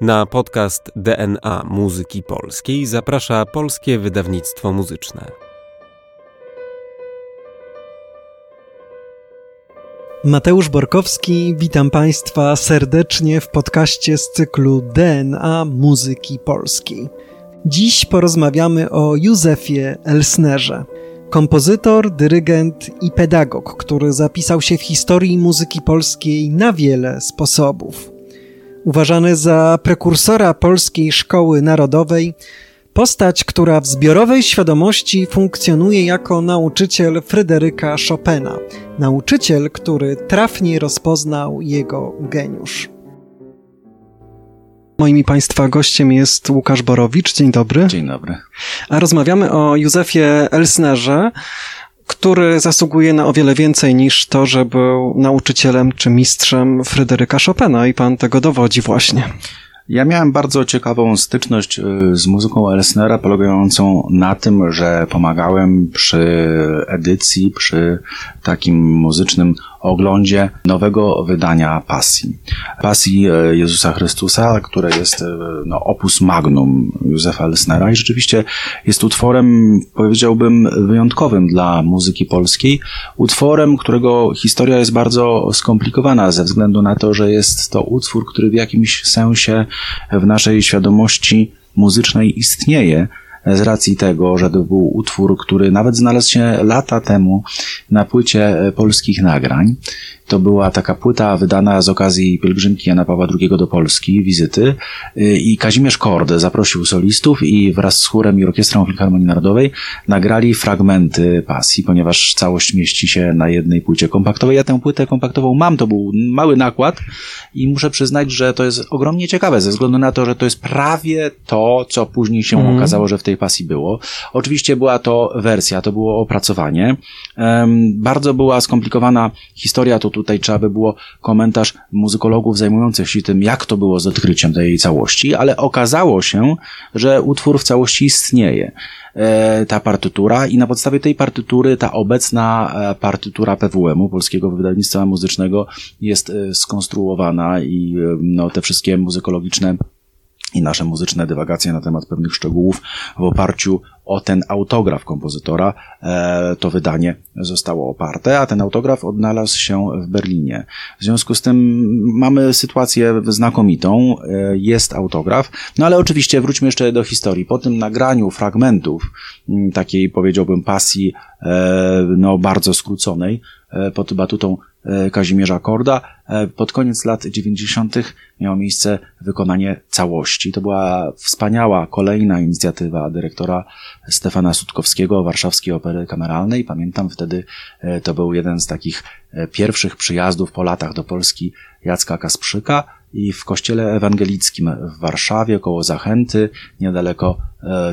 Na podcast DNA Muzyki Polskiej zaprasza Polskie Wydawnictwo Muzyczne. Mateusz Borkowski, witam Państwa serdecznie w podcaście z cyklu DNA Muzyki Polskiej. Dziś porozmawiamy o Józefie Elsnerze. Kompozytor, dyrygent i pedagog, który zapisał się w historii muzyki polskiej na wiele sposobów. Uważany za prekursora polskiej szkoły narodowej, postać, która w zbiorowej świadomości funkcjonuje jako nauczyciel Fryderyka Chopina, nauczyciel, który trafnie rozpoznał jego geniusz. Moim Państwa gościem jest Łukasz Borowicz. Dzień dobry. Dzień dobry. A rozmawiamy o Józefie Elsnerze, który zasługuje na o wiele więcej niż to, że był nauczycielem czy mistrzem Fryderyka Chopina i pan tego dowodzi właśnie. Ja miałem bardzo ciekawą styczność y, z muzyką Elsnera, polegającą na tym, że pomagałem przy edycji, przy takim muzycznym oglądzie nowego wydania Pasji. Pasji e, Jezusa Chrystusa, które jest e, no, opus magnum Józefa Elsnera i rzeczywiście jest utworem, powiedziałbym, wyjątkowym dla muzyki polskiej. Utworem, którego historia jest bardzo skomplikowana ze względu na to, że jest to utwór, który w jakimś sensie w naszej świadomości muzycznej istnieje, z racji tego, że to był utwór, który nawet znalazł się lata temu na płycie polskich nagrań. To była taka płyta wydana z okazji pielgrzymki Jana Pawła II do Polski, wizyty i Kazimierz Kord zaprosił solistów i wraz z chórem i orkiestrą Filharmonii Narodowej nagrali fragmenty pasji, ponieważ całość mieści się na jednej płycie kompaktowej. Ja tę płytę kompaktową mam, to był mały nakład i muszę przyznać, że to jest ogromnie ciekawe ze względu na to, że to jest prawie to, co później się mm. okazało, że w tej pasji było. Oczywiście była to wersja, to było opracowanie. Um, bardzo była skomplikowana historia, to tutaj trzeba by było komentarz muzykologów zajmujących się tym, jak to było z odkryciem tej całości, ale okazało się, że utwór w całości istnieje. E, ta partytura i na podstawie tej partytury ta obecna e, partytura PWM-u, Polskiego Wydawnictwa Muzycznego jest e, skonstruowana i no, te wszystkie muzykologiczne i nasze muzyczne dywagacje na temat pewnych szczegółów w oparciu o ten autograf kompozytora e, to wydanie zostało oparte, a ten autograf odnalazł się w Berlinie. W związku z tym mamy sytuację znakomitą, e, jest autograf, no ale oczywiście wróćmy jeszcze do historii. Po tym nagraniu fragmentów takiej powiedziałbym pasji e, no bardzo skróconej pod batutą Kazimierza Korda. E, pod koniec lat 90. miało miejsce wykonanie całości. To była wspaniała kolejna inicjatywa dyrektora Stefana Sutkowskiego, Warszawskiej Opery Kameralnej. Pamiętam wtedy e, to był jeden z takich pierwszych przyjazdów po latach do Polski Jacka Kasprzyka i w kościele ewangelickim w Warszawie, koło Zachęty, niedaleko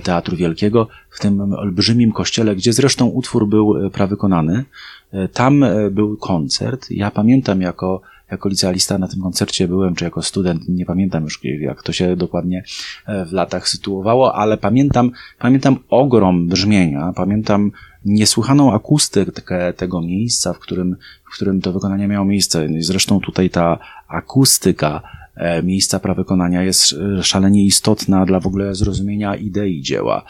Teatru Wielkiego, w tym olbrzymim kościele, gdzie zresztą utwór był prawykonany, E, tam e, był koncert. Ja pamiętam jako, jako licealista na tym koncercie byłem, czy jako student, nie pamiętam już jak to się dokładnie e, w latach sytuowało, ale pamiętam, pamiętam ogrom brzmienia, pamiętam niesłychaną akustykę tego miejsca, w którym, w którym to wykonanie miało miejsce. Zresztą tutaj ta akustyka miejsca prawykonania jest szalenie istotna dla w ogóle zrozumienia idei dzieła,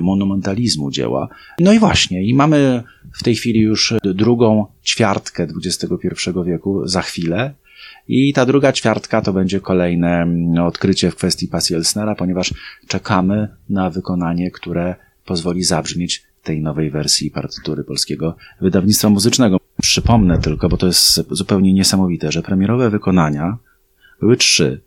monumentalizmu dzieła. No i właśnie, i mamy w tej chwili już drugą ćwiartkę XXI wieku za chwilę. I ta druga ćwiartka to będzie kolejne no, odkrycie w kwestii pasji Elsnera, ponieważ czekamy na wykonanie, które pozwoli zabrzmieć tej nowej wersji partytury polskiego wydawnictwa muzycznego. Przypomnę tylko, bo to jest zupełnie niesamowite, że premierowe wykonania były trzy.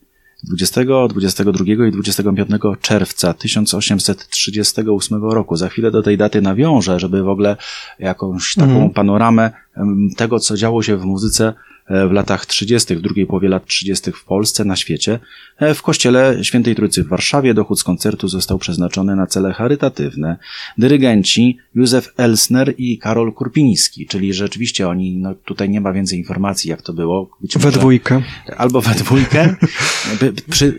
20, 22 i 25 czerwca 1838 roku. Za chwilę do tej daty nawiążę, żeby w ogóle jakąś taką mm. panoramę tego, co działo się w muzyce w latach 30., w drugiej połowie lat 30. w Polsce, na świecie. E, w kościele Świętej Trójcy w Warszawie dochód z koncertu został przeznaczony na cele charytatywne. Dyrygenci Józef Elsner i Karol Kurpiński, czyli rzeczywiście oni, no tutaj nie ma więcej informacji, jak to było. Być we dwójkę. Albo we dwójkę. Przy,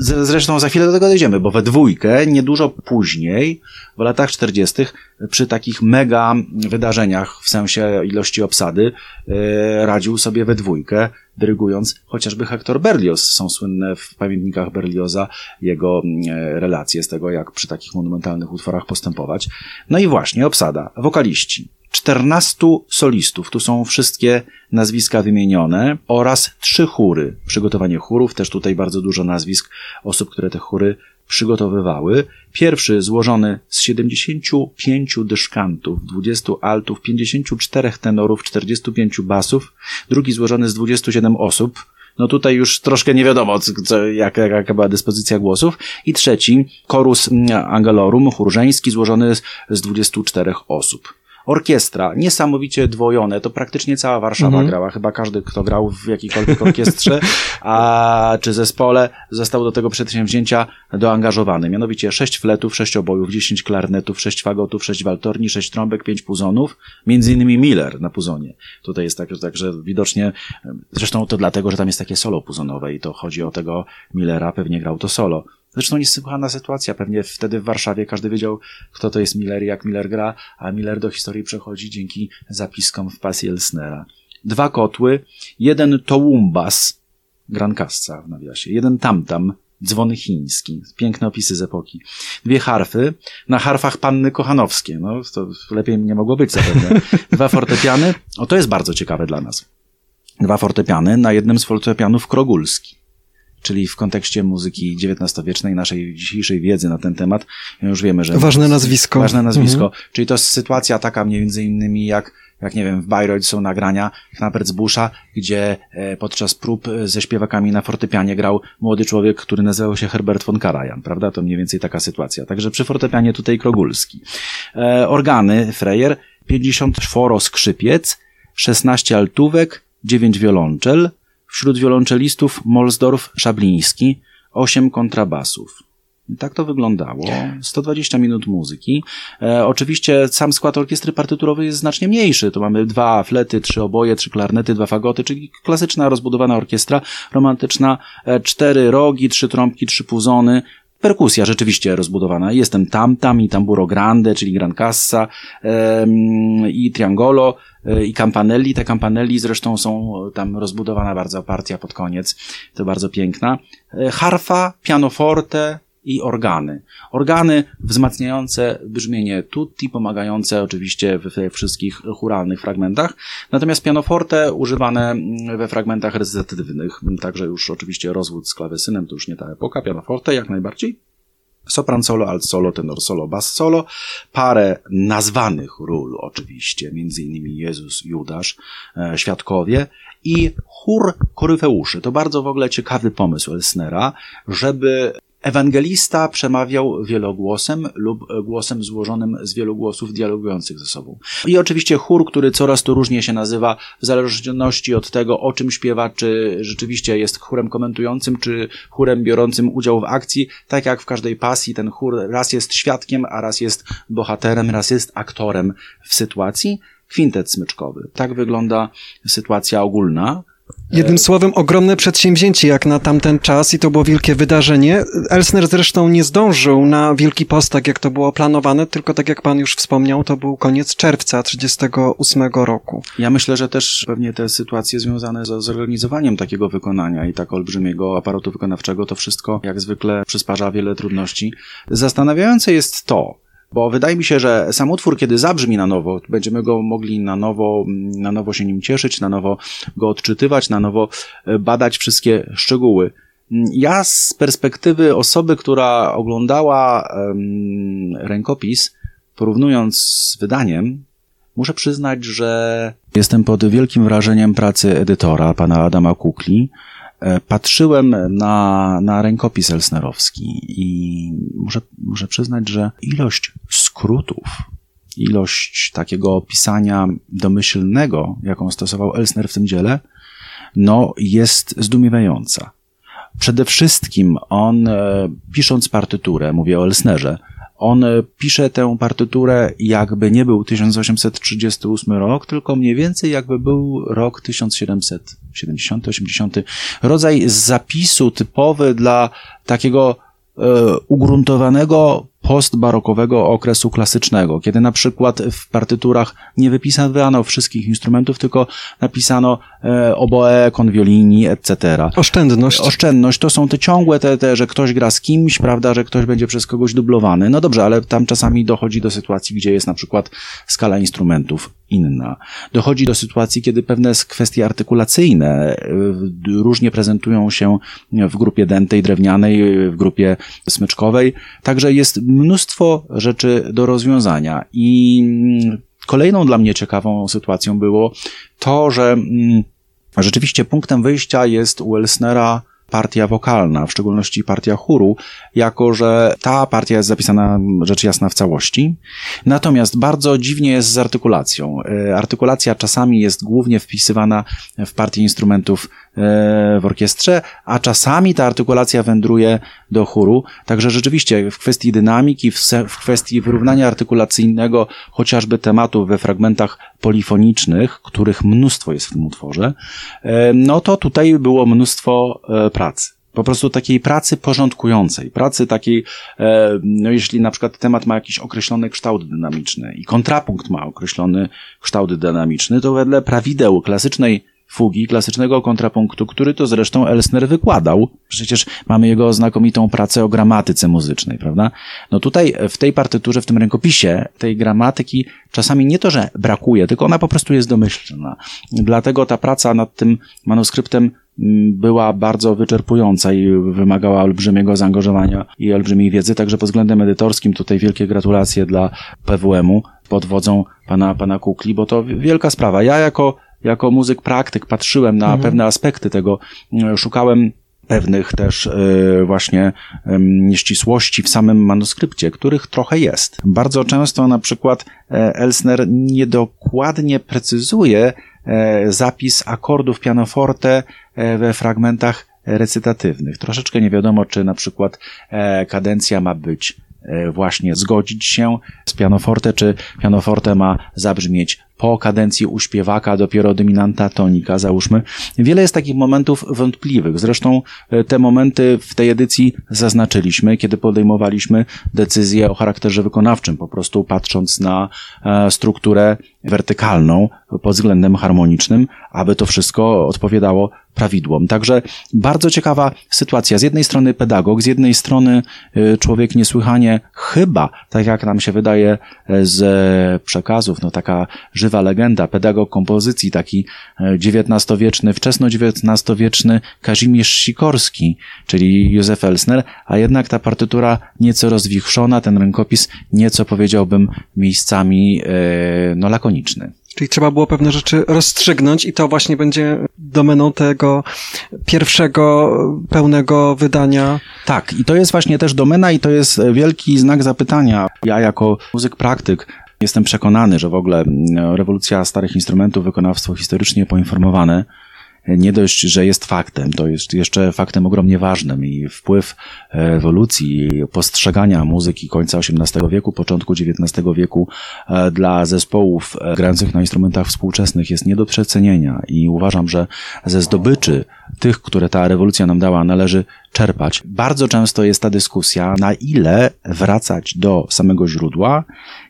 zresztą za chwilę do tego dojdziemy, bo we dwójkę, niedużo później, w latach 40., przy takich mega wydarzeniach w sensie ilości obsady, e, radził sobie sobie we dwójkę, dyrygując chociażby Hector Berlioz. Są słynne w pamiętnikach Berlioza jego e, relacje z tego, jak przy takich monumentalnych utworach postępować. No i właśnie, obsada, wokaliści. 14 solistów, tu są wszystkie nazwiska wymienione oraz trzy chóry. Przygotowanie chórów, też tutaj bardzo dużo nazwisk osób, które te chóry przygotowywały. Pierwszy złożony z 75 dyszkantów, 20 altów, 54 tenorów, 45 basów. Drugi złożony z 27 osób. No tutaj już troszkę nie wiadomo, co, jaka, jaka była dyspozycja głosów. I trzeci, chorus angelorum, chór złożony z 24 osób. Orkiestra, niesamowicie dwojone, to praktycznie cała Warszawa mhm. grała, chyba każdy, kto grał w jakiejkolwiek orkiestrze, a, czy zespole, został do tego przedsięwzięcia doangażowany. Mianowicie sześć fletów, sześć obojów, dziesięć klarnetów, sześć fagotów, sześć waltorni, sześć trąbek, pięć puzonów, między innymi Miller na puzonie. Tutaj jest tak, tak, że widocznie, zresztą to dlatego, że tam jest takie solo puzonowe i to chodzi o tego Millera, pewnie grał to solo. Zresztą niesłychana sytuacja. Pewnie wtedy w Warszawie każdy wiedział, kto to jest Miller i jak Miller gra, a Miller do historii przechodzi dzięki zapiskom w pasji Elsnera. Dwa kotły, jeden tołumbas, grankasca w nawiasie, jeden tamtam, dzwony chiński, piękne opisy z epoki. Dwie harfy, na harfach panny kochanowskie, no to lepiej nie mogło być zapewne. Dwa fortepiany, o to jest bardzo ciekawe dla nas. Dwa fortepiany, na jednym z fortepianów Krogulski czyli w kontekście muzyki XIX-wiecznej, naszej dzisiejszej wiedzy na ten temat, już wiemy, że... Ważne nazwisko. Ważne nazwisko. Mhm. Czyli to jest sytuacja taka między innymi jak, jak nie wiem, w Bayreuth są nagrania Knappertsbusza, gdzie e, podczas prób ze śpiewakami na fortepianie grał młody człowiek, który nazywał się Herbert von Karajan, prawda? To mniej więcej taka sytuacja. Także przy fortepianie tutaj Krogulski. E, organy, Freyer, 54 skrzypiec, 16 altówek, 9 wiolonczel, Wśród wiolonczelistów Molsdorf Szabliński, 8 kontrabasów. Tak to wyglądało. 120 minut muzyki. E, oczywiście sam skład orkiestry partyturowej jest znacznie mniejszy. To mamy dwa flety, trzy oboje, trzy klarnety, dwa fagoty, czyli klasyczna, rozbudowana orkiestra, romantyczna, e, cztery rogi, trzy trąbki, trzy puzony, Perkusja rzeczywiście rozbudowana. Jestem tam, tam i tamburo grande, czyli gran cassa i triangolo e, i campanelli. Te campanelli zresztą są tam rozbudowana bardzo partia pod koniec. To bardzo piękna. E, harfa, pianoforte, i organy. Organy wzmacniające brzmienie tutti, pomagające oczywiście we wszystkich churalnych fragmentach, natomiast pianoforte używane we fragmentach recytatywnych, także już oczywiście rozwód z klawesynem to już nie ta epoka, pianoforte jak najbardziej. Sopran solo, alt solo, tenor solo, bass solo, parę nazwanych ról oczywiście, między innymi Jezus, Judasz, e, Świadkowie i chór koryfeuszy. To bardzo w ogóle ciekawy pomysł Elsnera, żeby Ewangelista przemawiał wielogłosem lub głosem złożonym z wielu głosów dialogujących ze sobą. I oczywiście chór, który coraz to różnie się nazywa, w zależności od tego, o czym śpiewa, czy rzeczywiście jest chórem komentującym, czy chórem biorącym udział w akcji. Tak jak w każdej pasji, ten chór raz jest świadkiem, a raz jest bohaterem, raz jest aktorem w sytuacji. Kwintet smyczkowy. Tak wygląda sytuacja ogólna. Jednym słowem, ogromne przedsięwzięcie jak na tamten czas i to było wielkie wydarzenie. Elsner zresztą nie zdążył na Wielki Post, tak jak to było planowane, tylko tak jak pan już wspomniał, to był koniec czerwca 1938 roku. Ja myślę, że też pewnie te sytuacje związane z zorganizowaniem takiego wykonania i tak olbrzymiego aparatu wykonawczego, to wszystko jak zwykle przysparza wiele trudności. Zastanawiające jest to, bo wydaje mi się, że sam utwór, kiedy zabrzmi na nowo, będziemy go mogli na nowo, na nowo się nim cieszyć, na nowo go odczytywać, na nowo e, badać wszystkie szczegóły. Ja z perspektywy osoby, która oglądała um, rękopis, porównując z wydaniem, muszę przyznać, że jestem pod wielkim wrażeniem pracy edytora, pana Adama Kukli, patrzyłem na, na rękopis elsnerowski i muszę, muszę przyznać, że ilość skrótów, ilość takiego opisania domyślnego, jaką stosował Elsner w tym dziele, no jest zdumiewająca. Przede wszystkim on, e, pisząc partyturę, mówię o Elsnerze, on e, pisze tę partyturę jakby nie był 1838 rok, tylko mniej więcej jakby był rok 1770, 80. Rodzaj zapisu typowy dla takiego e, ugruntowanego postbarokowego okresu klasycznego, kiedy na przykład w partyturach nie wypisano wszystkich instrumentów, tylko napisano e, oboe, konwiolini, etc. Oszczędność. Oszczędność to są te ciągłe, te, te, że ktoś gra z kimś, prawda, że ktoś będzie przez kogoś dublowany. No dobrze, ale tam czasami dochodzi do sytuacji, gdzie jest na przykład skala instrumentów inna. Dochodzi do sytuacji, kiedy pewne kwestie artykulacyjne y, różnie prezentują się w grupie dętej, drewnianej, w grupie smyczkowej. Także jest mnóstwo rzeczy do rozwiązania i mm, kolejną dla mnie ciekawą sytuacją było to, że mm, rzeczywiście punktem wyjścia jest u Elsnera partia wokalna, w szczególności partia chóru, jako że ta partia jest zapisana rzecz jasna w całości. Natomiast bardzo dziwnie jest z artykulacją. E, artykulacja czasami jest głównie wpisywana w partię instrumentów w orkiestrze, a czasami ta artykulacja wędruje do chóru. Także rzeczywiście w kwestii dynamiki, w kwestii wyrównania artykulacyjnego chociażby tematów we fragmentach polifonicznych, których mnóstwo jest w tym utworze, e, no to tutaj było mnóstwo pracy. Po prostu takiej pracy porządkującej, pracy takiej, e, no jeśli na przykład temat ma jakiś określony kształt dynamiczny i kontrapunkt ma określony kształt dynamiczny, to wedle prawideł klasycznej fugi, klasycznego kontrapunktu, który to zresztą Elsner wykładał. Przecież mamy jego znakomitą pracę o gramatyce muzycznej, prawda? No tutaj w tej partyturze, w tym rękopisie, tej gramatyki czasami nie to, że brakuje, tylko ona po prostu jest domyślna. Dlatego ta praca nad tym manuskryptem była bardzo wyczerpująca i wymagała olbrzymiego zaangażowania i olbrzymiej wiedzy, także pod względem edytorskim tutaj wielkie gratulacje dla PWM-u pod wodzą pana, pana Kukli, bo to wielka sprawa. Ja jako, jako muzyk praktyk patrzyłem na mhm. pewne aspekty tego, szukałem pewnych też y, właśnie nieścisłości w samym manuskrypcie, których trochę jest. Bardzo często na przykład e, Elsner niedokładnie precyzuje e, zapis akordów pianoforte e, we fragmentach recytatywnych. Troszeczkę nie wiadomo, czy na przykład kadencja ma być właśnie zgodzić się z pianoforte, czy pianoforte ma zabrzmieć po kadencji u śpiewaka dopiero dominanta tonika, załóżmy. Wiele jest takich momentów wątpliwych. Zresztą e, te momenty w tej edycji zaznaczyliśmy, kiedy podejmowaliśmy decyzję o charakterze wykonawczym, po prostu patrząc na e, strukturę wertykalną pod względem harmonicznym, aby to wszystko odpowiadało prawidłom. Także bardzo ciekawa sytuacja. Z jednej strony pedagog, z jednej strony e, człowiek niesłychanie chyba, tak jak nam się wydaje z przekazów, no taka żywa żywa legenda, pedagog kompozycji, taki XIX-wieczny, e, wczesno-XIX-wieczny Kazimierz Sikorski, czyli Józef Elsner, a jednak ta partytura nieco rozwichrzona, ten rękopis nieco powiedziałbym miejscami e, no lakoniczny. Czyli trzeba było pewne rzeczy rozstrzygnąć i to właśnie będzie domeną tego pierwszego pełnego wydania. Tak, i to jest właśnie też domena i to jest wielki znak zapytania. Ja jako muzyk praktyk Jestem przekonany, że w ogóle mm, rewolucja starych instrumentów, wykonawstwo historycznie poinformowane, nie dość, że jest faktem, to jest jeszcze faktem ogromnie ważnym i wpływ ewolucji, postrzegania muzyki końca XVIII wieku, początku XIX wieku e, dla zespołów e, grających na instrumentach współczesnych jest nie do przecenienia i uważam, że ze zdobyczy tych, które ta rewolucja nam dała, należy czerpać. Bardzo często jest ta dyskusja, na ile wracać do samego źródła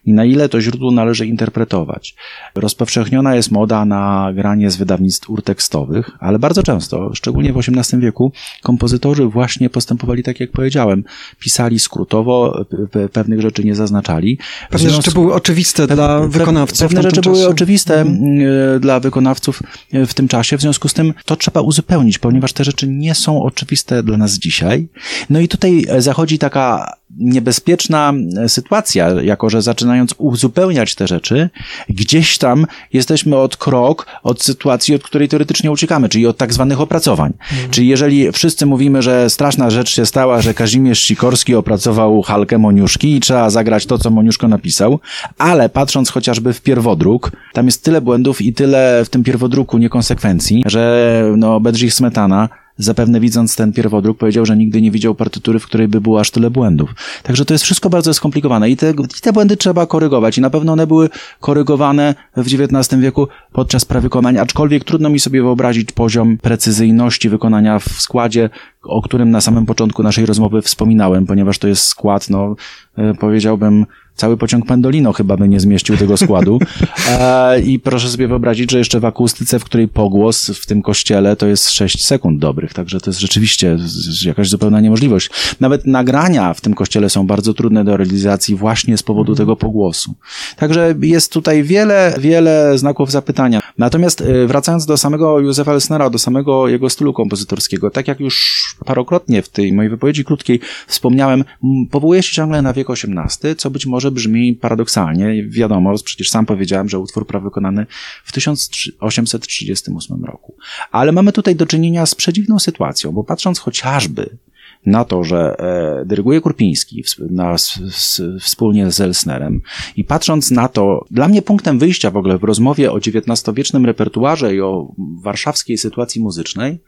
i na ile to źródło należy interpretować. Rozpowszechniona jest moda na granie z wydawnictw urtekstowych, ale bardzo często, szczególnie w XVIII wieku, kompozytorzy właśnie postępowali tak, jak powiedziałem. Pisali skrótowo, pewnych rzeczy nie zaznaczali. Pewne rzeczy były oczywiste dla wykonawców. Pewne rzeczy były oczywiste mhm. e, dla wykonawców e, w tym czasie, w związku z tym to trzeba uzupełnić, ponieważ te rzeczy nie są oczywiste dla nas dzisiaj. No i tutaj zachodzi taka niebezpieczna sytuacja, jako że zaczynając uzupełniać te rzeczy, gdzieś tam jesteśmy od krok od sytuacji, od której teoretycznie uciekamy, czyli od tak zwanych opracowań. Mhm. Czyli jeżeli wszyscy mówimy, że straszna rzecz się stała, że Kazimierz Sikorski opracował Halkę Moniuszki i trzeba zagrać to, co Moniuszko napisał, ale patrząc chociażby w pierwodruk, tam jest tyle błędów i tyle w tym pierwodruku niekonsekwencji, że no Bedřich Smetana zapewne widząc ten pierwodruk powiedział, że nigdy nie widział partytury, w której by było aż tyle błędów. Także to jest wszystko bardzo skomplikowane i te, i te błędy trzeba korygować i na pewno one były korygowane w XIX wieku podczas prawykonania, aczkolwiek trudno mi sobie wyobrazić poziom precyzyjności wykonania w składzie, o którym na samym początku naszej rozmowy wspominałem, ponieważ to jest skład, no, e, powiedziałbym, cały pociąg Pendolino chyba by nie zmieścił tego składu. E, I proszę sobie wyobrazić, że jeszcze w akustyce, w której pogłos w tym kościele to jest 6 sekund dobrych, także to jest rzeczywiście jakaś zupełna niemożliwość. Nawet nagrania w tym kościele są bardzo trudne do realizacji właśnie z powodu tego pogłosu. Także jest tutaj wiele, wiele znaków zapytania. Natomiast e, wracając do samego Józefa Lesnera, do samego jego stylu kompozytorskiego, tak jak już parokrotnie w tej mojej wypowiedzi krótkiej wspomniałem, powołuje się ciągle na wiek XVIII, co być może brzmi paradoksalnie. Wiadomo, przecież sam powiedziałem, że utwór prawie wykonany w 1838 roku. Ale mamy tutaj do czynienia z przedziwną sytuacją, bo patrząc chociażby na to, że e, dyryguje Kurpiński na, s, wspólnie z Elsnerem i patrząc na to, dla mnie punktem wyjścia w ogóle w rozmowie o XIX-wiecznym repertuarze i o warszawskiej sytuacji muzycznej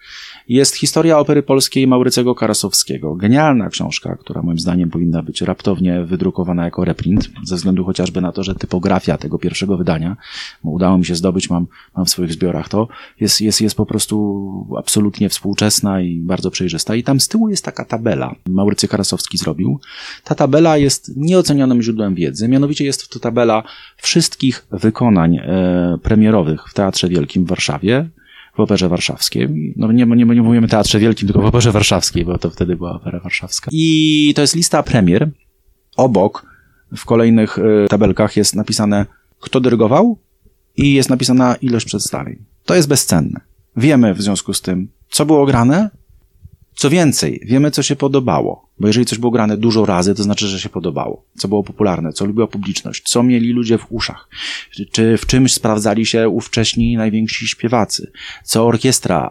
jest historia opery polskiej Maurycego Karasowskiego. Genialna książka, która moim zdaniem powinna być raptownie wydrukowana jako reprint, ze względu chociażby na to, że typografia tego pierwszego wydania, udało mi się zdobyć, mam, mam w swoich zbiorach to, jest, jest, jest po prostu absolutnie współczesna i bardzo przejrzysta. I tam z tyłu jest taka tabela. Maurycy Karasowski zrobił. Ta tabela jest nieocenionym źródłem wiedzy, mianowicie jest to tabela wszystkich wykonań e, premierowych w Teatrze Wielkim w Warszawie, w Operze Warszawskiej. No nie, nie, nie mówimy Teatrze Wielkim, tylko w Operze Warszawskiej, bo to wtedy była Opera Warszawska. I to jest lista premier. Obok w kolejnych y, tabelkach jest napisane, kto dyrygował i jest napisana ilość przedstawień. To jest bezcenne. Wiemy w związku z tym, co było grane, co więcej, wiemy, co się podobało, bo jeżeli coś było grane dużo razy, to znaczy, że się podobało. Co było popularne, co lubiła publiczność, co mieli ludzie w uszach, czy w czymś sprawdzali się ówcześni najwięksi śpiewacy, co orkiestra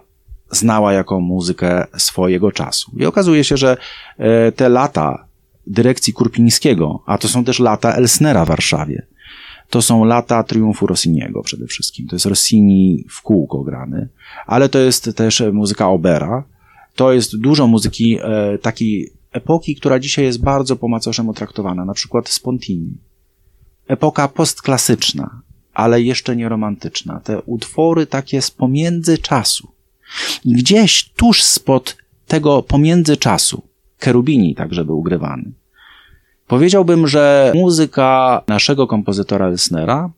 znała jako muzykę swojego czasu. I okazuje się, że e, te lata dyrekcji Kurpińskiego, a to są też lata Elsnera w Warszawie, to są lata triumfu Rossiniego przede wszystkim. To jest Rossini w kółko grany, ale to jest też muzyka Obera, to jest dużo muzyki e, takiej epoki, która dzisiaj jest bardzo po macoszemu traktowana, na przykład Spontini. Epoka postklasyczna, ale jeszcze nie romantyczna. Te utwory takie z pomiędzy czasu. Gdzieś tuż spod tego pomiędzy czasu, Kerubini także był ugrywany. Powiedziałbym, że muzyka naszego kompozytora Elsnera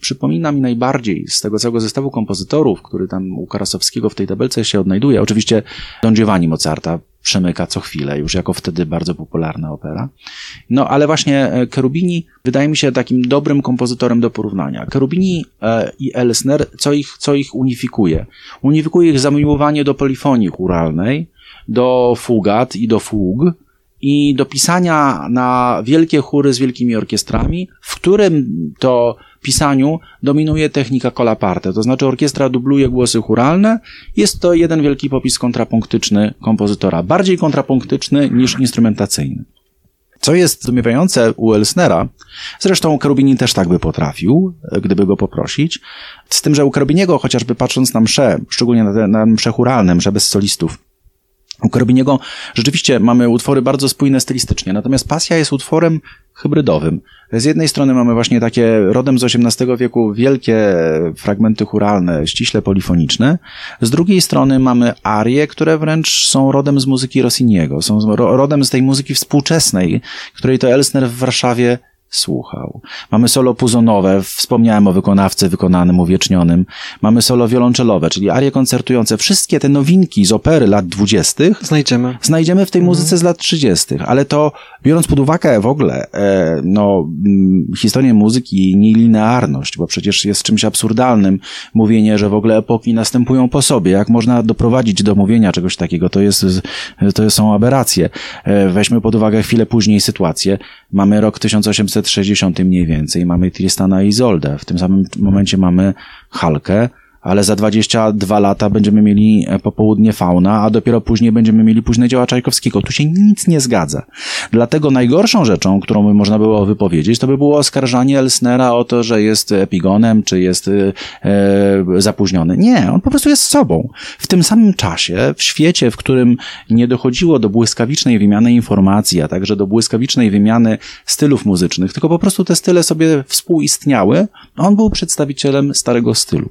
przypomina mi najbardziej z tego całego zestawu kompozytorów, który tam u Karasowskiego w tej tabelce się odnajduje. Oczywiście Don Giovanni Mozarta przemyka co chwilę, już jako wtedy bardzo popularna opera. No ale właśnie e, Cherubini wydaje mi się takim dobrym kompozytorem do porównania. Cherubini e, i Elsner, co ich, co ich unifikuje? Unifikuje ich zamiłowanie do polifonii churalnej, do fugat i do fug, i do pisania na wielkie chóry z wielkimi orkiestrami, w którym to pisaniu dominuje technika colaparte, to znaczy orkiestra dubluje głosy churalne. Jest to jeden wielki popis kontrapunktyczny kompozytora, bardziej kontrapunktyczny niż instrumentacyjny. Co jest zdumiewające u Elsnera, zresztą Karubini też tak by potrafił, gdyby go poprosić, z tym, że u Karubiniego, chociażby patrząc na msze, szczególnie na, na msze churalne, msze bez solistów, u Karabiniego rzeczywiście mamy utwory bardzo spójne stylistycznie, natomiast Pasja jest utworem hybrydowym. Z jednej strony mamy właśnie takie rodem z XVIII wieku wielkie fragmenty churalne, ściśle polifoniczne, z drugiej strony mamy arie, które wręcz są rodem z muzyki Rossiniego, są rodem z tej muzyki współczesnej, której to Elsner w Warszawie słuchał. Mamy solo puzonowe, wspomniałem o wykonawcy wykonanym, uwiecznionym. Mamy solo wiolonczelowe, czyli arie koncertujące. Wszystkie te nowinki z opery lat dwudziestych znajdziemy. znajdziemy w tej muzyce mhm. z lat trzydziestych, ale to biorąc pod uwagę w ogóle e, no, m, historię muzyki i nielinearność, bo przecież jest czymś absurdalnym mówienie, że w ogóle epoki następują po sobie. Jak można doprowadzić do mówienia czegoś takiego? To, jest, to są aberracje. E, weźmy pod uwagę chwilę później sytuację. Mamy rok 1860 mniej więcej. Mamy Tristana i Izoldę. W tym samym momencie mamy Halkę, ale za 22 lata będziemy mieli e, popołudnie fauna, a dopiero później będziemy mieli późne dzieła Czajkowskiego. Tu się nic nie zgadza. Dlatego najgorszą rzeczą, którą by można było wypowiedzieć, to by było oskarżanie Elsnera o to, że jest epigonem, czy jest e, e, zapóźniony. Nie, on po prostu jest sobą. W tym samym czasie, w świecie, w którym nie dochodziło do błyskawicznej wymiany informacji, a także do błyskawicznej wymiany stylów muzycznych, tylko po prostu te style sobie współistniały, on był przedstawicielem starego stylu.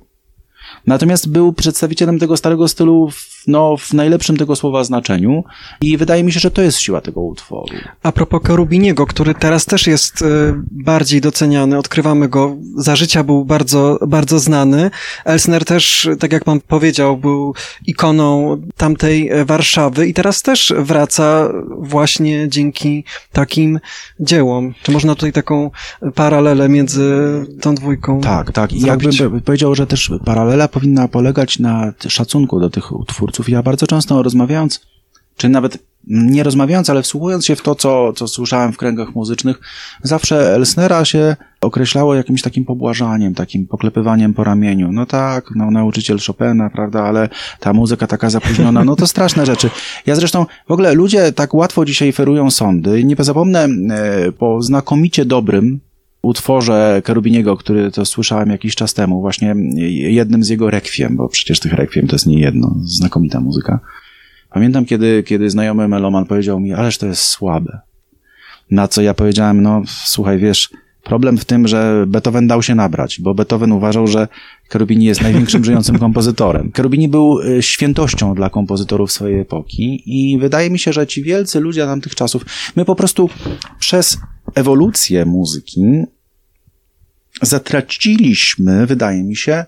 Natomiast był przedstawicielem tego starego stylu w, no, w najlepszym tego słowa znaczeniu i wydaje mi się, że to jest siła tego utworu. A propos Kerubiniego, który teraz też jest e, bardziej doceniany, odkrywamy go, za życia był bardzo, bardzo znany. Elsner też, tak jak pan powiedział, był ikoną tamtej e, Warszawy i teraz też wraca właśnie dzięki takim dziełom. Czy można tutaj taką paralelę między tą dwójką Tak, tak. I zrobić? jakbym powiedział, że też paralela powinna polegać na szacunku do tych Ja bardzo często rozmawiając, czy nawet nie rozmawiając, ale wsłuchując się w to, co, co słyszałem w kręgach muzycznych, zawsze Elsnera się określało jakimś takim pobłażaniem, takim poklepywaniem po ramieniu. No tak, no nauczyciel Chopina, prawda, ale ta muzyka taka zapóźniona, no to straszne rzeczy. Ja zresztą, w ogóle ludzie tak łatwo dzisiaj ferują sądy. Nie zapomnę e, po znakomicie dobrym utworze Kerubiniego, który to słyszałem jakiś czas temu, właśnie jednym z jego rekwiem, bo przecież tych rekwiem to jest nie jedno, znakomita muzyka. Pamiętam, kiedy, kiedy znajomy meloman powiedział mi, ależ to jest słabe. Na co ja powiedziałem, no słuchaj, wiesz, problem w tym, że Beethoven dał się nabrać, bo Beethoven uważał, że Cherubini jest największym żyjącym kompozytorem. Cherubini był y, świętością dla kompozytorów swojej epoki i wydaje mi się, że ci wielcy ludzie tamtych czasów, my po prostu przez ewolucję muzyki zatraciliśmy, wydaje mi się,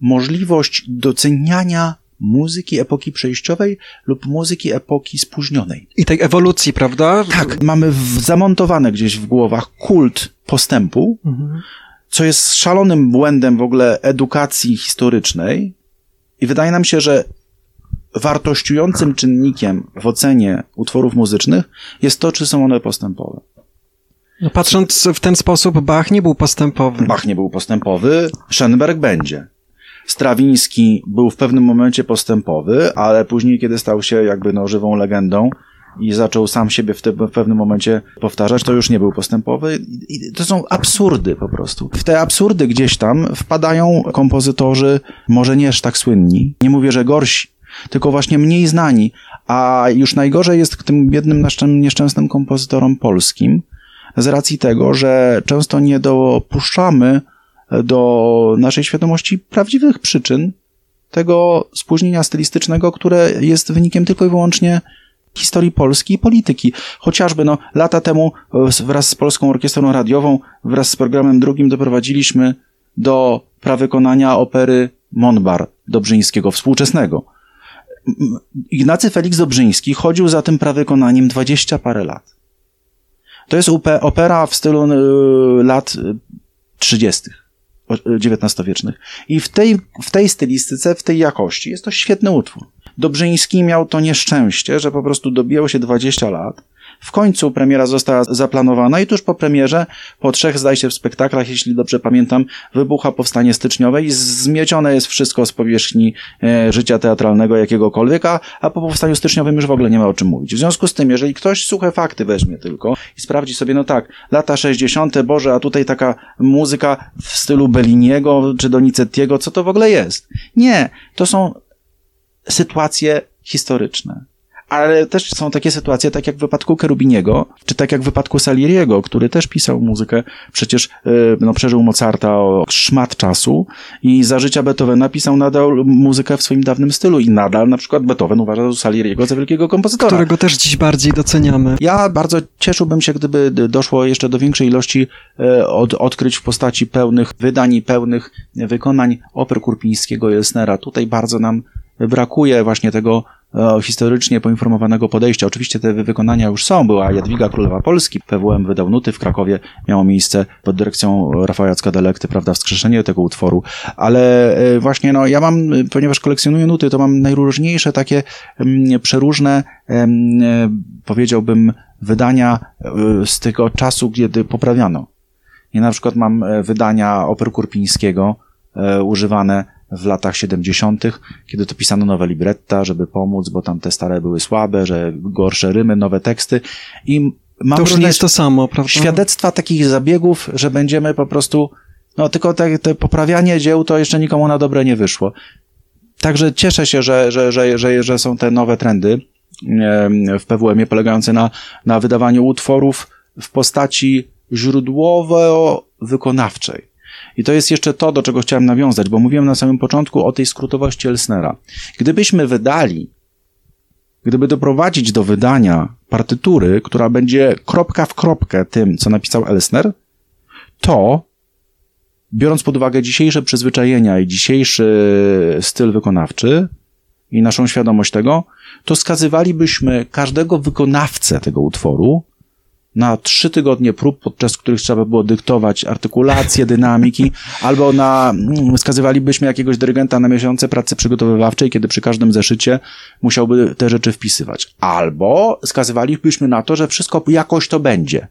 możliwość doceniania muzyki epoki przejściowej lub muzyki epoki spóźnionej. I tej ewolucji, prawda? Tak, mamy w, zamontowane gdzieś w głowach kult postępu, Mhm. co jest szalonym błędem w ogóle edukacji historycznej i wydaje nam się, że wartościującym czynnikiem w ocenie utworów muzycznych jest to, czy są one postępowe. No, patrząc w ten sposób, Bach nie był postępowy. Bach nie był postępowy, Schoenberg będzie. Strawiński był w pewnym momencie postępowy, ale później, kiedy stał się jakby no, żywą legendą i zaczął sam siebie w, te, w pewnym momencie powtarzać, to już nie był postępowy. I to są absurdy po prostu. W te absurdy gdzieś tam wpadają kompozytorzy, może nie aż tak słynni, nie mówię, że gorsi, tylko właśnie mniej znani, a już najgorzej jest tym biednym, nieszczęsnym kompozytorom polskim, z racji tego, że często nie dopuszczamy do naszej świadomości prawdziwych przyczyn tego spóźnienia stylistycznego, które jest wynikiem tylko i wyłącznie historii Polski i polityki. Chociażby no, lata temu e, wraz z Polską Orkiestrą Radiową, wraz z programem drugim doprowadziliśmy do prawykonania opery Monbar Dobrzyńskiego, współczesnego. Ignacy Felix Dobrzyński chodził za tym prawykonaniem dwadzieścia parę lat. To jest opera w stylu y, lat y, 30. o- y, XIX-wiecznych. I w tej, w tej stylistyce, w tej jakości jest to świetny utwór. Dobrzyński miał to nieszczęście, że po prostu dobijało się 20 lat. W końcu premiera została zaplanowana i tuż po premierze, po trzech, zdaje się, w spektaklach, jeśli dobrze pamiętam, wybucha powstanie styczniowe i zmiecione jest wszystko z powierzchni e, życia teatralnego jakiegokolwiek, a, po powstaniu styczniowym już w ogóle nie ma o czym mówić. W związku z tym, jeżeli ktoś suche fakty weźmie tylko i sprawdzi sobie, no tak, lata 60., Boże, a tutaj taka muzyka w stylu Belliniego czy Donizettiego, co to w ogóle jest? Nie, to są sytuacje historyczne. Ale też są takie sytuacje, tak jak w wypadku Kerubiniego, czy tak jak w wypadku Salieriego, który też pisał muzykę, przecież yy, no, przeżył Mozarta o szmat czasu i za życia Beethovena pisał nadal muzykę w swoim dawnym stylu i nadal na przykład Beethoven uważał Salieriego za wielkiego kompozytora. Którego też dziś bardziej doceniamy. Ja bardzo cieszyłbym się, gdyby doszło jeszcze do większej ilości e, od, odkryć w postaci pełnych wydań i pełnych wykonań oper Kurpińskiego i Elsnera. Tutaj bardzo nam brakuje właśnie tego e, historycznie poinformowanego podejścia. Oczywiście te wykonania już są. Była Jadwiga Królowa Polski, PWM wydał nuty w Krakowie, miało miejsce pod dyrekcją Rafała Jacka-Delekty, prawda, wskrzeszenie tego utworu. Ale e, właśnie, no, ja mam, e, ponieważ kolekcjonuję nuty, to mam najróżniejsze takie mm, przeróżne, e, powiedziałbym, wydania e, z tego czasu, kiedy poprawiano. Ja na przykład mam e, wydania oper Kurpińskiego, e, używane w latach 70., kiedy to pisano nowe libretta, żeby pomóc, bo tam te stare były słabe, że gorsze rymy, nowe teksty i mam To już nie jest to samo, prawda? świadectwa takich zabiegów, że będziemy po prostu, no tylko te, te poprawianie dzieł to jeszcze nikomu na dobre nie wyszło. Także cieszę się, że, że, że, że, że są te nowe trendy w PWM-ie polegające na, na wydawaniu utworów w postaci źródłowo-wykonawczej. I to jest jeszcze to, do czego chciałem nawiązać, bo mówiłem na samym początku o tej skrótowości Elsnera. Gdybyśmy wydali, gdyby doprowadzić do wydania partytury, która będzie kropka w kropkę tym, co napisał Elsner, to biorąc pod uwagę dzisiejsze przyzwyczajenia i dzisiejszy styl wykonawczy i naszą świadomość tego, to skazywalibyśmy każdego wykonawcę tego utworu na trzy tygodnie prób, podczas których trzeba było dyktować artykulację, dynamiki, albo na, mm, skazywalibyśmy jakiegoś dyrygenta na miesiące pracy przygotowywawczej, kiedy przy każdym zeszycie musiałby te rzeczy wpisywać. Albo skazywalibyśmy na to, że wszystko jakoś to będzie.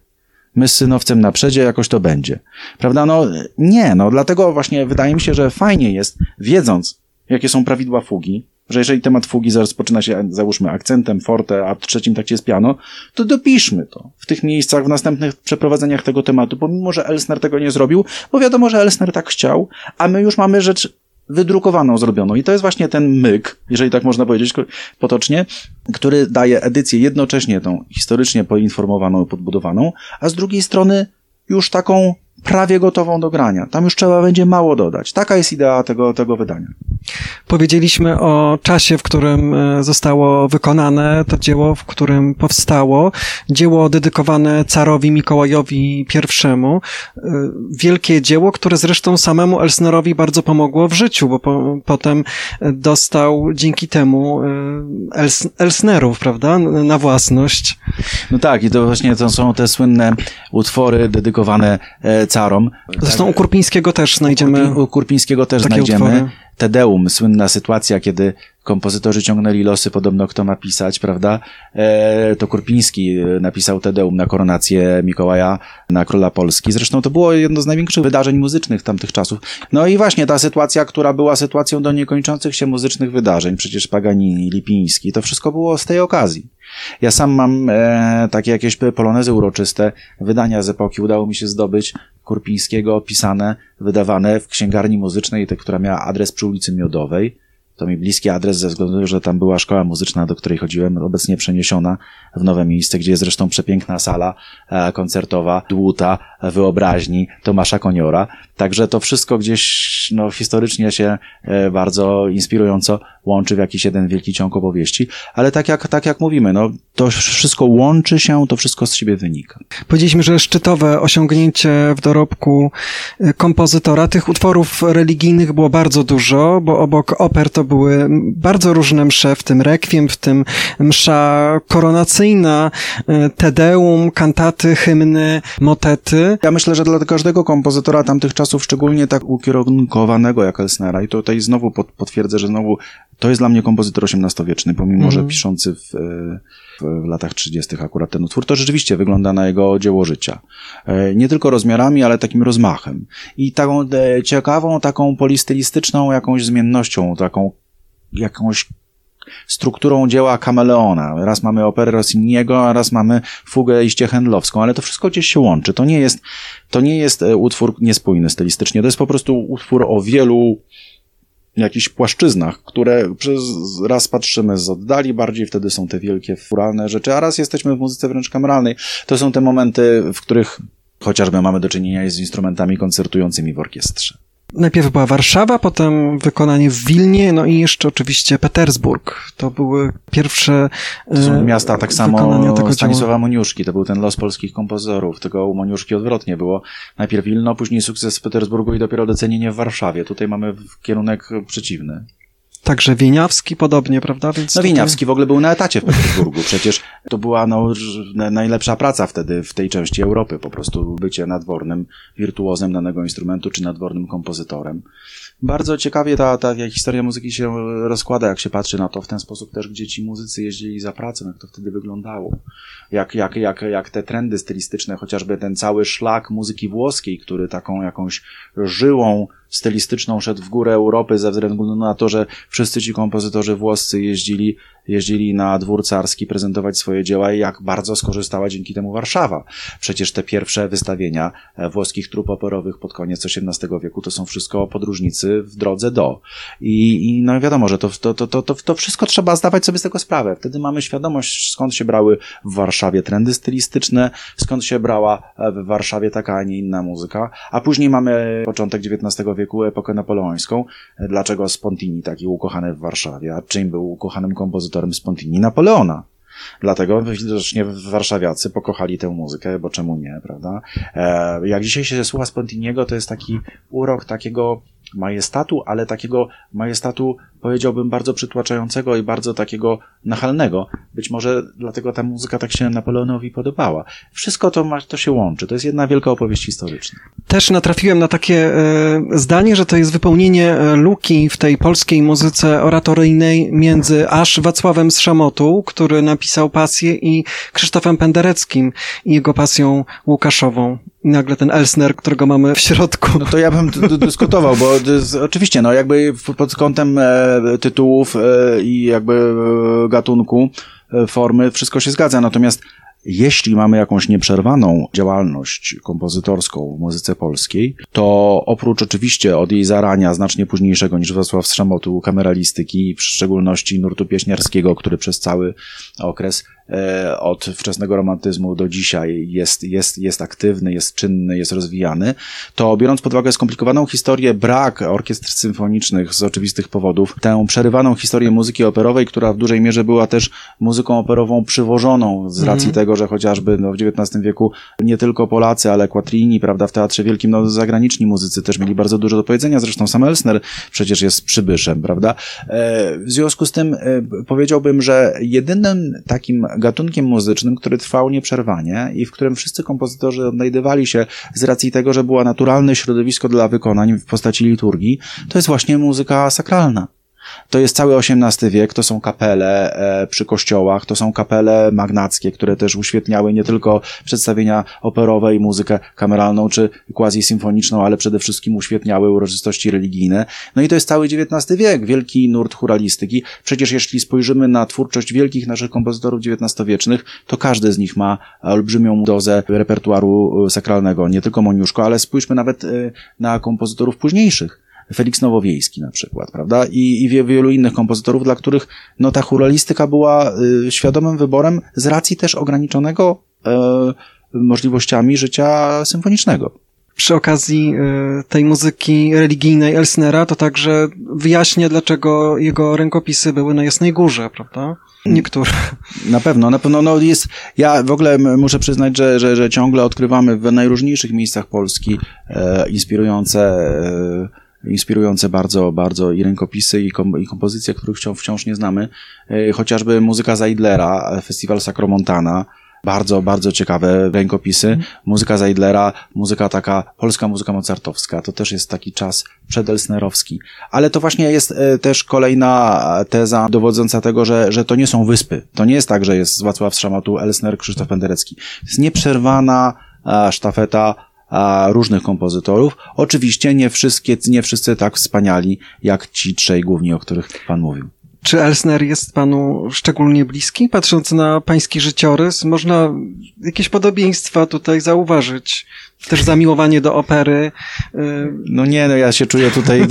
My z synowcem na przedzie jakoś to będzie. Prawda? No nie, no dlatego właśnie wydaje mi się, że fajnie jest, wiedząc, jakie są prawidła fugi, że jeżeli temat fugi rozpoczyna się, załóżmy, akcentem, forte, a w trzecim takcie jest piano, to dopiszmy to w tych miejscach, w następnych przeprowadzeniach tego tematu, pomimo, że Elsner tego nie zrobił, bo wiadomo, że Elsner tak chciał, a my już mamy rzecz wydrukowaną, zrobioną. I to jest właśnie ten myk, jeżeli tak można powiedzieć potocznie, który daje edycję jednocześnie tą historycznie poinformowaną i podbudowaną, a z drugiej strony już taką prawie gotową do grania. Tam już trzeba będzie mało dodać. Taka jest idea tego, tego wydania. Powiedzieliśmy o czasie, w którym e, zostało wykonane to dzieło, w którym powstało. Dzieło dedykowane carowi Mikołajowi I. E, Wielkie dzieło, które zresztą samemu Elsnerowi bardzo pomogło w życiu, bo po, potem dostał dzięki temu e, Els, Elsnerów, prawda, na własność. No tak, i to właśnie to są te słynne utwory dedykowane carom. Zresztą u Kurpińskiego też znajdziemy. U Kurpińskiego też znajdziemy. Utwory. Tedeum, słynna sytuacja, kiedy kompozytorzy ciągnęli losy, podobno kto ma pisać, prawda? E, to Kurpiński napisał Tedeum na koronację Mikołaja, na króla Polski. Zresztą to było jedno z największych wydarzeń muzycznych tamtych czasów. No i właśnie ta sytuacja, która była sytuacją do niekończących się muzycznych wydarzeń, przecież Paganini, Lipiński, to wszystko było z tej okazji. Ja sam mam e, takie jakieś polonezy uroczyste, wydania z epoki udało mi się zdobyć, Kurpińskiego, pisane, wydawane w księgarni muzycznej, te, która miała adres przy ulicy Miodowej. To mi bliski adres ze względu, że tam była szkoła muzyczna, do której chodziłem, obecnie przeniesiona w nowe miejsce, gdzie jest zresztą przepiękna sala e, koncertowa, dłuta, wyobraźni Tomasza Koniora. Także to wszystko gdzieś no, historycznie się e, bardzo inspirująco łączy w jakiś jeden wielki ciąg opowieści, ale tak jak, tak jak mówimy, no, to wszystko łączy się, to wszystko z siebie wynika. Powiedzieliśmy, że szczytowe osiągnięcie w dorobku e, kompozytora tych utworów religijnych było bardzo dużo, bo obok oper to były bardzo różne msze, w tym rekwiem, w tym msza koronacyjna, e, tedeum, kantaty, hymny, motety. Ja myślę, że dla każdego kompozytora tamtych czasów, szczególnie tak ukierunkowanego jak Elsnera, i tutaj znowu potwierdzę, że znowu to jest dla mnie kompozytor XVIII-wieczny, pomimo, mm. że mhm. piszący w, w, latach 30. akurat ten utwór, to rzeczywiście wygląda na jego dzieło życia. E, nie tylko rozmiarami, ale takim rozmachem. I taką e, ciekawą, taką polistylistyczną jakąś zmiennością, taką jakąś strukturą dzieła kameleona. Raz mamy operę Rossiniego, a raz mamy fugę iście handlowską, ale to wszystko gdzieś się łączy. To nie jest, to nie jest e, utwór niespójny stylistycznie, to jest po prostu utwór o wielu jakichś płaszczyznach, które przez raz patrzymy z oddali bardziej, wtedy są te wielkie, furalne rzeczy, a raz jesteśmy w muzyce wręcz kameralnej. To są te momenty, w których chociażby mamy do czynienia z instrumentami koncertującymi w orkiestrze. Najpierw była Warszawa, potem wykonanie w Wilnie, no i jeszcze oczywiście Petersburg. To były pierwsze To są e, miasta tak samo tego Stanisława dzieła. Moniuszki. To był ten los polskich kompozytorów. Tylko u Moniuszki odwrotnie było. Najpierw Wilno, później sukces w Petersburgu i dopiero docenienie w Warszawie. Tutaj mamy kierunek przeciwny. Także Wieniawski podobnie, prawda? Więc no tutaj... Wieniawski w ogóle był na etacie w Petersburgu. Przecież to była no, najlepsza praca wtedy w tej części Europy. Po prostu bycie nadwornym wirtuozem danego instrumentu, czy nadwornym kompozytorem. Bardzo ciekawie ta, ta historia muzyki się rozkłada, jak się patrzy na to w ten sposób też, gdzie ci muzycy jeździli za pracą, jak to wtedy wyglądało. Jak, jak, jak, jak te trendy stylistyczne, chociażby ten cały szlak muzyki włoskiej, który taką jakąś żyłą stylistyczną szedł w górę Europy ze względu na to, że wszyscy ci kompozytorzy włoscy jeździli, jeździli na dwór carski prezentować swoje dzieła i jak bardzo skorzystała dzięki temu Warszawa. Przecież te pierwsze wystawienia e, włoskich trup operowych pod koniec XVIII wieku to są wszystko podróżnicy w drodze do. I, i no wiadomo, że to, to, to, to, to wszystko trzeba zdawać sobie z tego sprawę. Wtedy mamy świadomość, skąd się brały w Warszawie trendy stylistyczne, skąd się brała e, w Warszawie taka, a nie inna muzyka. A później mamy początek XIX wieku, epokę napoleońską. Dlaczego Spontini taki ukochany w Warszawie? A czym był ukochanym kompozytorem Spontini? Napoleona. Dlatego widocznie warszawiacy pokochali tę muzykę, bo czemu nie, prawda? E, jak dzisiaj się słucha Spontiniego, to jest taki urok takiego majestatu, ale takiego majestatu powiedziałbym bardzo przytłaczającego i bardzo takiego nachalnego. Być może dlatego ta muzyka tak się Napoleonowi podobała. Wszystko to, ma, to się łączy. To jest jedna wielka opowieść historyczna. Też natrafiłem na takie e, zdanie, że to jest wypełnienie e, luki w tej polskiej muzyce oratoryjnej między aż Wacławem z Szamotu, który napisał pasję, i Krzysztofem Pendereckim i jego pasją Łukaszową i nagle ten Elsner, którego mamy w środku. No to ja bym dyskutował, bo oczywiście, no jakby pod kątem e, tytułów e, i jakby e, gatunku, e, formy, wszystko się zgadza. Natomiast jeśli mamy jakąś nieprzerwaną działalność kompozytorską w muzyce polskiej, to oprócz oczywiście od jej zarania znacznie późniejszego niż Wacław Strzamotu kameralistyki, w szczególności nurtu pieśniarskiego, który przez cały okres od wczesnego romantyzmu do dzisiaj jest, jest, jest aktywny, jest czynny, jest rozwijany, to biorąc pod uwagę skomplikowaną historię, brak orkiestr symfonicznych z oczywistych powodów, tę przerywaną historię muzyki operowej, która w dużej mierze była też muzyką operową przywożoną z racji mm. tego, że chociażby no, w XIX wieku nie tylko Polacy, ale Quattrini, prawda, w Teatrze Wielkim, no zagraniczni muzycy też mieli bardzo dużo do powiedzenia, zresztą sam Elsner przecież jest przybyszem, prawda. E, w związku z tym e, powiedziałbym, że jedynym takim gatunkiem muzycznym, który trwał nieprzerwanie i w którym wszyscy kompozytorzy odnajdywali się z racji tego, że było naturalne środowisko dla wykonań w postaci liturgii, to jest właśnie muzyka sakralna. To jest cały XVIII wiek, to są kapele e, przy kościołach, to są kapele magnackie, które też uświetniały nie tylko przedstawienia operowe i muzykę kameralną czy quasi-symfoniczną, ale przede wszystkim uświetniały uroczystości religijne. No i to jest cały XIX wiek, wielki nurt churalistyki. Przecież jeśli spojrzymy na twórczość wielkich naszych kompozytorów XIX-wiecznych, to każdy z nich ma olbrzymią dozę repertuaru e, sakralnego, nie tylko Moniuszko, ale spójrzmy nawet e, na kompozytorów późniejszych Felix Nowowiejski na przykład, prawda? I, i wielu innych kompozytorów, dla których no, ta churalistyka była y, świadomym wyborem z racji też ograniczonego y, możliwościami życia symfonicznego przy okazji y, tej muzyki religijnej Elsnera, to także wyjaśnię, dlaczego jego rękopisy były na Jasnej Górze, prawda? Niektóre. Na pewno, na pewno, no jest, ja w ogóle muszę przyznać, że, że, że ciągle odkrywamy w najróżniejszych miejscach Polski e, inspirujące e, inspirujące bardzo, bardzo i rękopisy, i, kom, i kompozycje, których wciąż, wciąż nie znamy. E, chociażby muzyka Zaidlera, festiwal Sacromontana, bardzo, bardzo ciekawe rękopisy. Mm. Muzyka Zaidlera, muzyka taka, polska muzyka mozartowska, to też jest taki czas przedelsnerowski. Ale to właśnie jest e, też kolejna teza dowodząca tego, że, że to nie są wyspy. To nie jest tak, że jest Wacław Strzamatu, Elsner, Krzysztof Penderecki. To jest nieprzerwana sztafeta różnych kompozytorów. Oczywiście nie wszystkie, nie wszyscy tak wspaniali, jak ci trzej główni, o których pan mówił. Czy Elsner jest panu szczególnie bliski? Patrząc na pański życiorys, można jakieś podobieństwa tutaj zauważyć też zamiłowanie do opery. Y, no nie, no ja się czuję tutaj,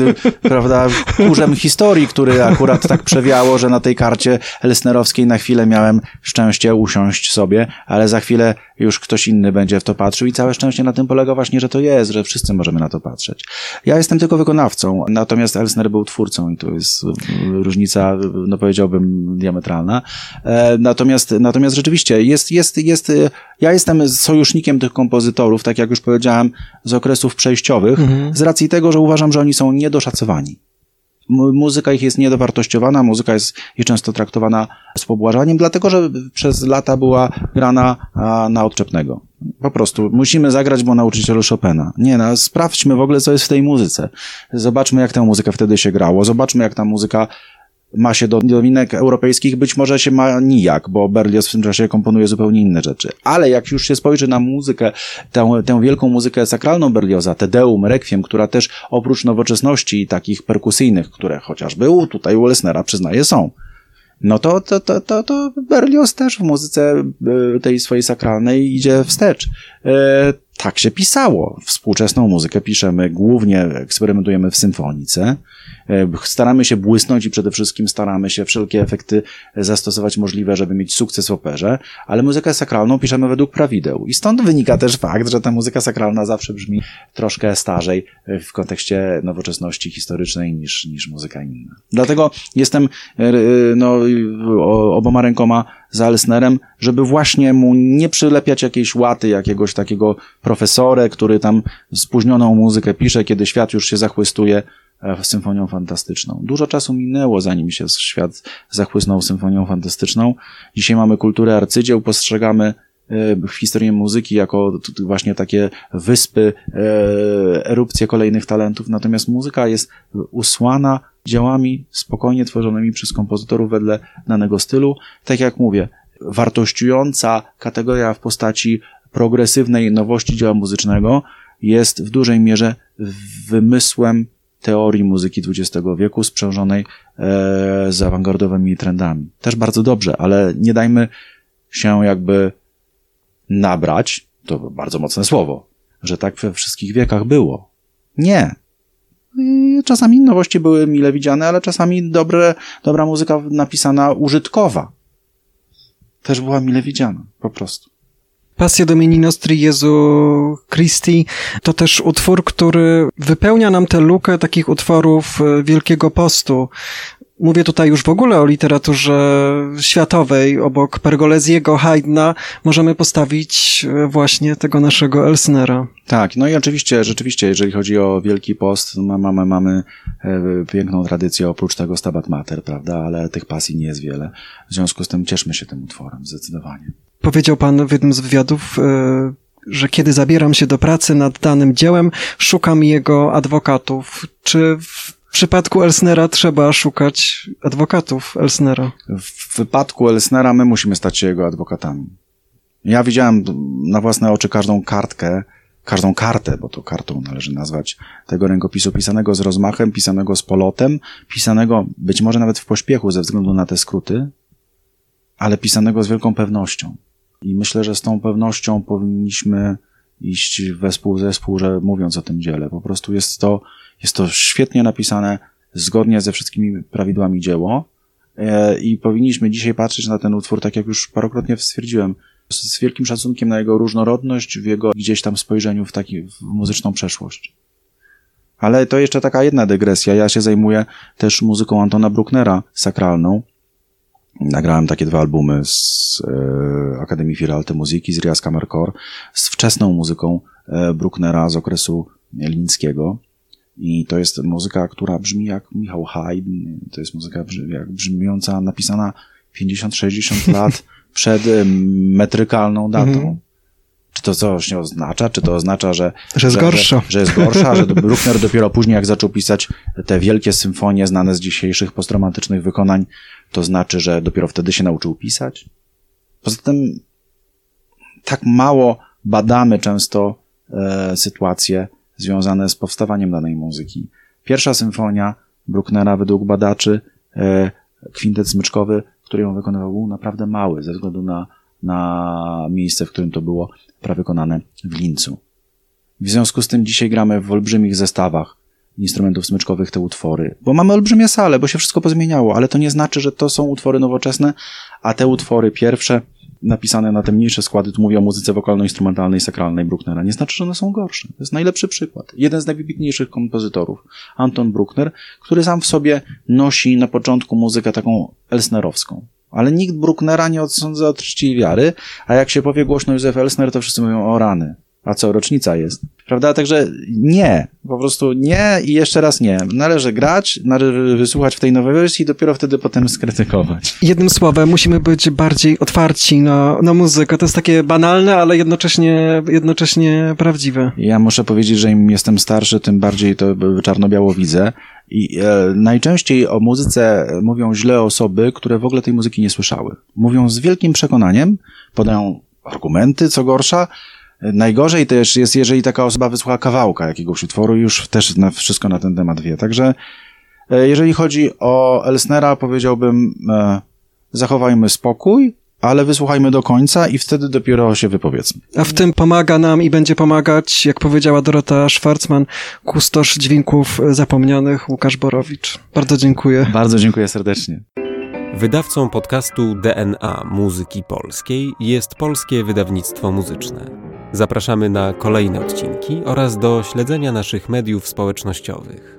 prawda, kurzem historii, który akurat tak przewiało, że na tej karcie Elsnerowskiej na chwilę miałem szczęście usiąść sobie, ale za chwilę już ktoś inny będzie w to patrzył i całe szczęście na tym polega właśnie, że to jest, że wszyscy możemy na to patrzeć. Ja jestem tylko wykonawcą, natomiast Elsner był twórcą i to jest różnica, no powiedziałbym, diametralna. E, natomiast, natomiast rzeczywiście jest, jest, jest, ja jestem sojusznikiem tych kompozytorów, tak jak już powiedziałem, z okresów przejściowych, mhm. z racji tego, że uważam, że oni są niedoszacowani. Muzyka ich jest niedowartościowana, muzyka jest, często traktowana z pobłażaniem, dlatego że przez lata była grana na odczepnego. Po prostu musimy zagrać, bo nauczyciel Chopina. Nie, no, sprawdźmy w ogóle, co jest w tej muzyce. Zobaczmy, jak tę muzykę wtedy się grało. Zobaczmy, jak ta muzyka ma się do nowinek europejskich, być może się ma nijak, bo Berlioz w tym czasie komponuje zupełnie inne rzeczy. Ale jak już się spojrzy na muzykę, tę, tę wielką muzykę sakralną Berlioza, Te Deum, Requiem, która też oprócz nowoczesności takich perkusyjnych, które chociażby u, tutaj u Lesnera są, no to, to, to, to, to Berlioz też w muzyce e, tej swojej sakralnej idzie wstecz. E, tak się pisało. Współczesną muzykę piszemy, głównie eksperymentujemy w symfonice. E, staramy się błysnąć i przede wszystkim staramy się wszelkie efekty zastosować możliwe, żeby mieć sukces w operze, ale muzykę sakralną piszemy według prawideł. I stąd wynika też fakt, że ta muzyka sakralna zawsze brzmi troszkę starzej w kontekście nowoczesności historycznej niż, niż muzyka inna. Dlatego jestem e, no, oboma rękoma za Elsnerem, żeby właśnie mu nie przylepiać jakiejś łaty, jakiegoś takiego profesorę, który tam spóźnioną muzykę pisze, kiedy świat już się zachłystuje e, symfonią fantastyczną. Dużo czasu minęło, zanim się świat zachłysnął symfonią fantastyczną. Dzisiaj mamy kulturę arcydzieł, postrzegamy e, historię muzyki jako właśnie takie wyspy, e, erupcje kolejnych talentów, natomiast muzyka jest usłana dziełami spokojnie tworzonymi przez kompozytorów wedle danego stylu. Tak jak mówię, wartościująca kategoria w postaci progresywnej nowości dzieła muzycznego jest w dużej mierze wymysłem teorii muzyki XX wieku sprzężonej e, z awangardowymi trendami. Też bardzo dobrze, ale nie dajmy się jakby nabrać, to bardzo mocne słowo, że tak we wszystkich wiekach było. Nie. Czasami nowości były mile widziane, ale czasami dobre, dobra muzyka napisana użytkowa też była mile widziana, po prostu. Pasja Domini Nostri Jezu Christi to też utwór, który wypełnia nam tę lukę takich utworów e, Wielkiego Postu. Mówię tutaj już w ogóle o literaturze światowej. Obok Pergoleziego, Haydna możemy postawić e, właśnie tego naszego Elsnera. Tak, no i oczywiście, rzeczywiście, jeżeli chodzi o Wielki Post, mamy, mamy e, piękną tradycję oprócz tego Stabat Mater, prawda, ale tych pasji nie jest wiele. W związku z tym cieszmy się tym utworem, zdecydowanie. Powiedział pan w jednym z wywiadów, e, że kiedy zabieram się do pracy nad danym dziełem, szukam jego adwokatów. Czy w przypadku Elsnera trzeba szukać adwokatów Elsnera? W wypadku Elsnera my musimy stać się jego adwokatami. Ja widziałem na własne oczy każdą kartkę, każdą kartę, bo to kartą należy nazwać, tego rękopisu pisanego z rozmachem, pisanego z polotem, pisanego być może nawet w pośpiechu ze względu na te skróty, ale pisanego z wielką pewnością. I myślę, że z tą pewnością powinniśmy iść wespół zespół, że mówiąc o tym dziele. Po prostu jest to, jest to świetnie napisane, zgodnie ze wszystkimi prawidłami dzieło. E, I powinniśmy dzisiaj patrzeć na ten utwór, tak jak już parokrotnie stwierdziłem, z wielkim szacunkiem na jego różnorodność, w jego gdzieś tam spojrzeniu w taki, w muzyczną przeszłość. Ale to jeszcze taka jedna dygresja. Ja się zajmuję też muzyką Antona Brucknera, sakralną. Nagrałem takie dwa albumy z e, Akademii Firalte Muzyki, z Rias Kammerchor, z wczesną muzyką e, Brucknera z okresu lińskiego. I to jest muzyka, która brzmi jak Michał Haydn. To jest muzyka jak brzmiąca, napisana 50-60 lat przed metrykalną datą. Mhm. Czy to coś nie oznacza? Czy to oznacza, że, że jest gorsza? Że, że jest gorsza, że Bruckner dopiero później, jak zaczął pisać te wielkie symfonie znane z dzisiejszych postromantycznych wykonań, to znaczy, że dopiero wtedy się nauczył pisać? Poza tym, tak mało badamy często e, sytuacje związane z powstawaniem danej muzyki. Pierwsza symfonia Brucknera według badaczy, e, kwintet smyczkowy, który ją wykonywał, był naprawdę mały ze względu na, na miejsce, w którym to było prawykonane w Lincu. W związku z tym dzisiaj gramy w olbrzymich zestawach instrumentów smyczkowych te utwory, bo mamy olbrzymie sale, bo się wszystko pozmieniało, ale to nie znaczy, że to są utwory nowoczesne, a te utwory pierwsze, napisane na te mniejsze składy, tu mówię o muzyce wokalno-instrumentalnej, sakralnej Brucknera, nie znaczy, że one są gorsze. To jest najlepszy przykład. Jeden z najwybitniejszych kompozytorów, Anton Bruckner, który sam w sobie nosi na początku muzykę taką elsnerowską. Ale nikt Brucknera nie odsądza od czci wiary, a jak się powie głośno Józef Elsner, to wszyscy mówią o rany. A co, rocznica jest? Prawda? Także nie. Po prostu nie i jeszcze raz nie. Należy grać, należy wysłuchać w tej nowej wersji i dopiero wtedy potem skrytykować. Jednym słowem, musimy być bardziej otwarci na, na muzykę. To jest takie banalne, ale jednocześnie, jednocześnie prawdziwe. Ja muszę powiedzieć, że im jestem starszy, tym bardziej to czarno-biało widzę I e, najczęściej o muzyce mówią źle osoby, które w ogóle tej muzyki nie słyszały. Mówią z wielkim przekonaniem, podają argumenty, co gorsza. Najgorzej też jest, jeżeli taka osoba wysłucha kawałka jakiegoś utworu i już też na, wszystko na ten temat wie. Także e, jeżeli chodzi o Elsnera, powiedziałbym, e, zachowajmy spokój, ale wysłuchajmy do końca i wtedy dopiero się wypowiedzmy. A w tym pomaga nam i będzie pomagać, jak powiedziała Dorota Schwarzman, kustosz dźwięków zapomnianych Łukasz Borowicz. Bardzo dziękuję. Bardzo dziękuję serdecznie. Wydawcą podcastu DNA Muzyki Polskiej jest Polskie Wydawnictwo Muzyczne. Zapraszamy na kolejne odcinki oraz do śledzenia naszych mediów społecznościowych.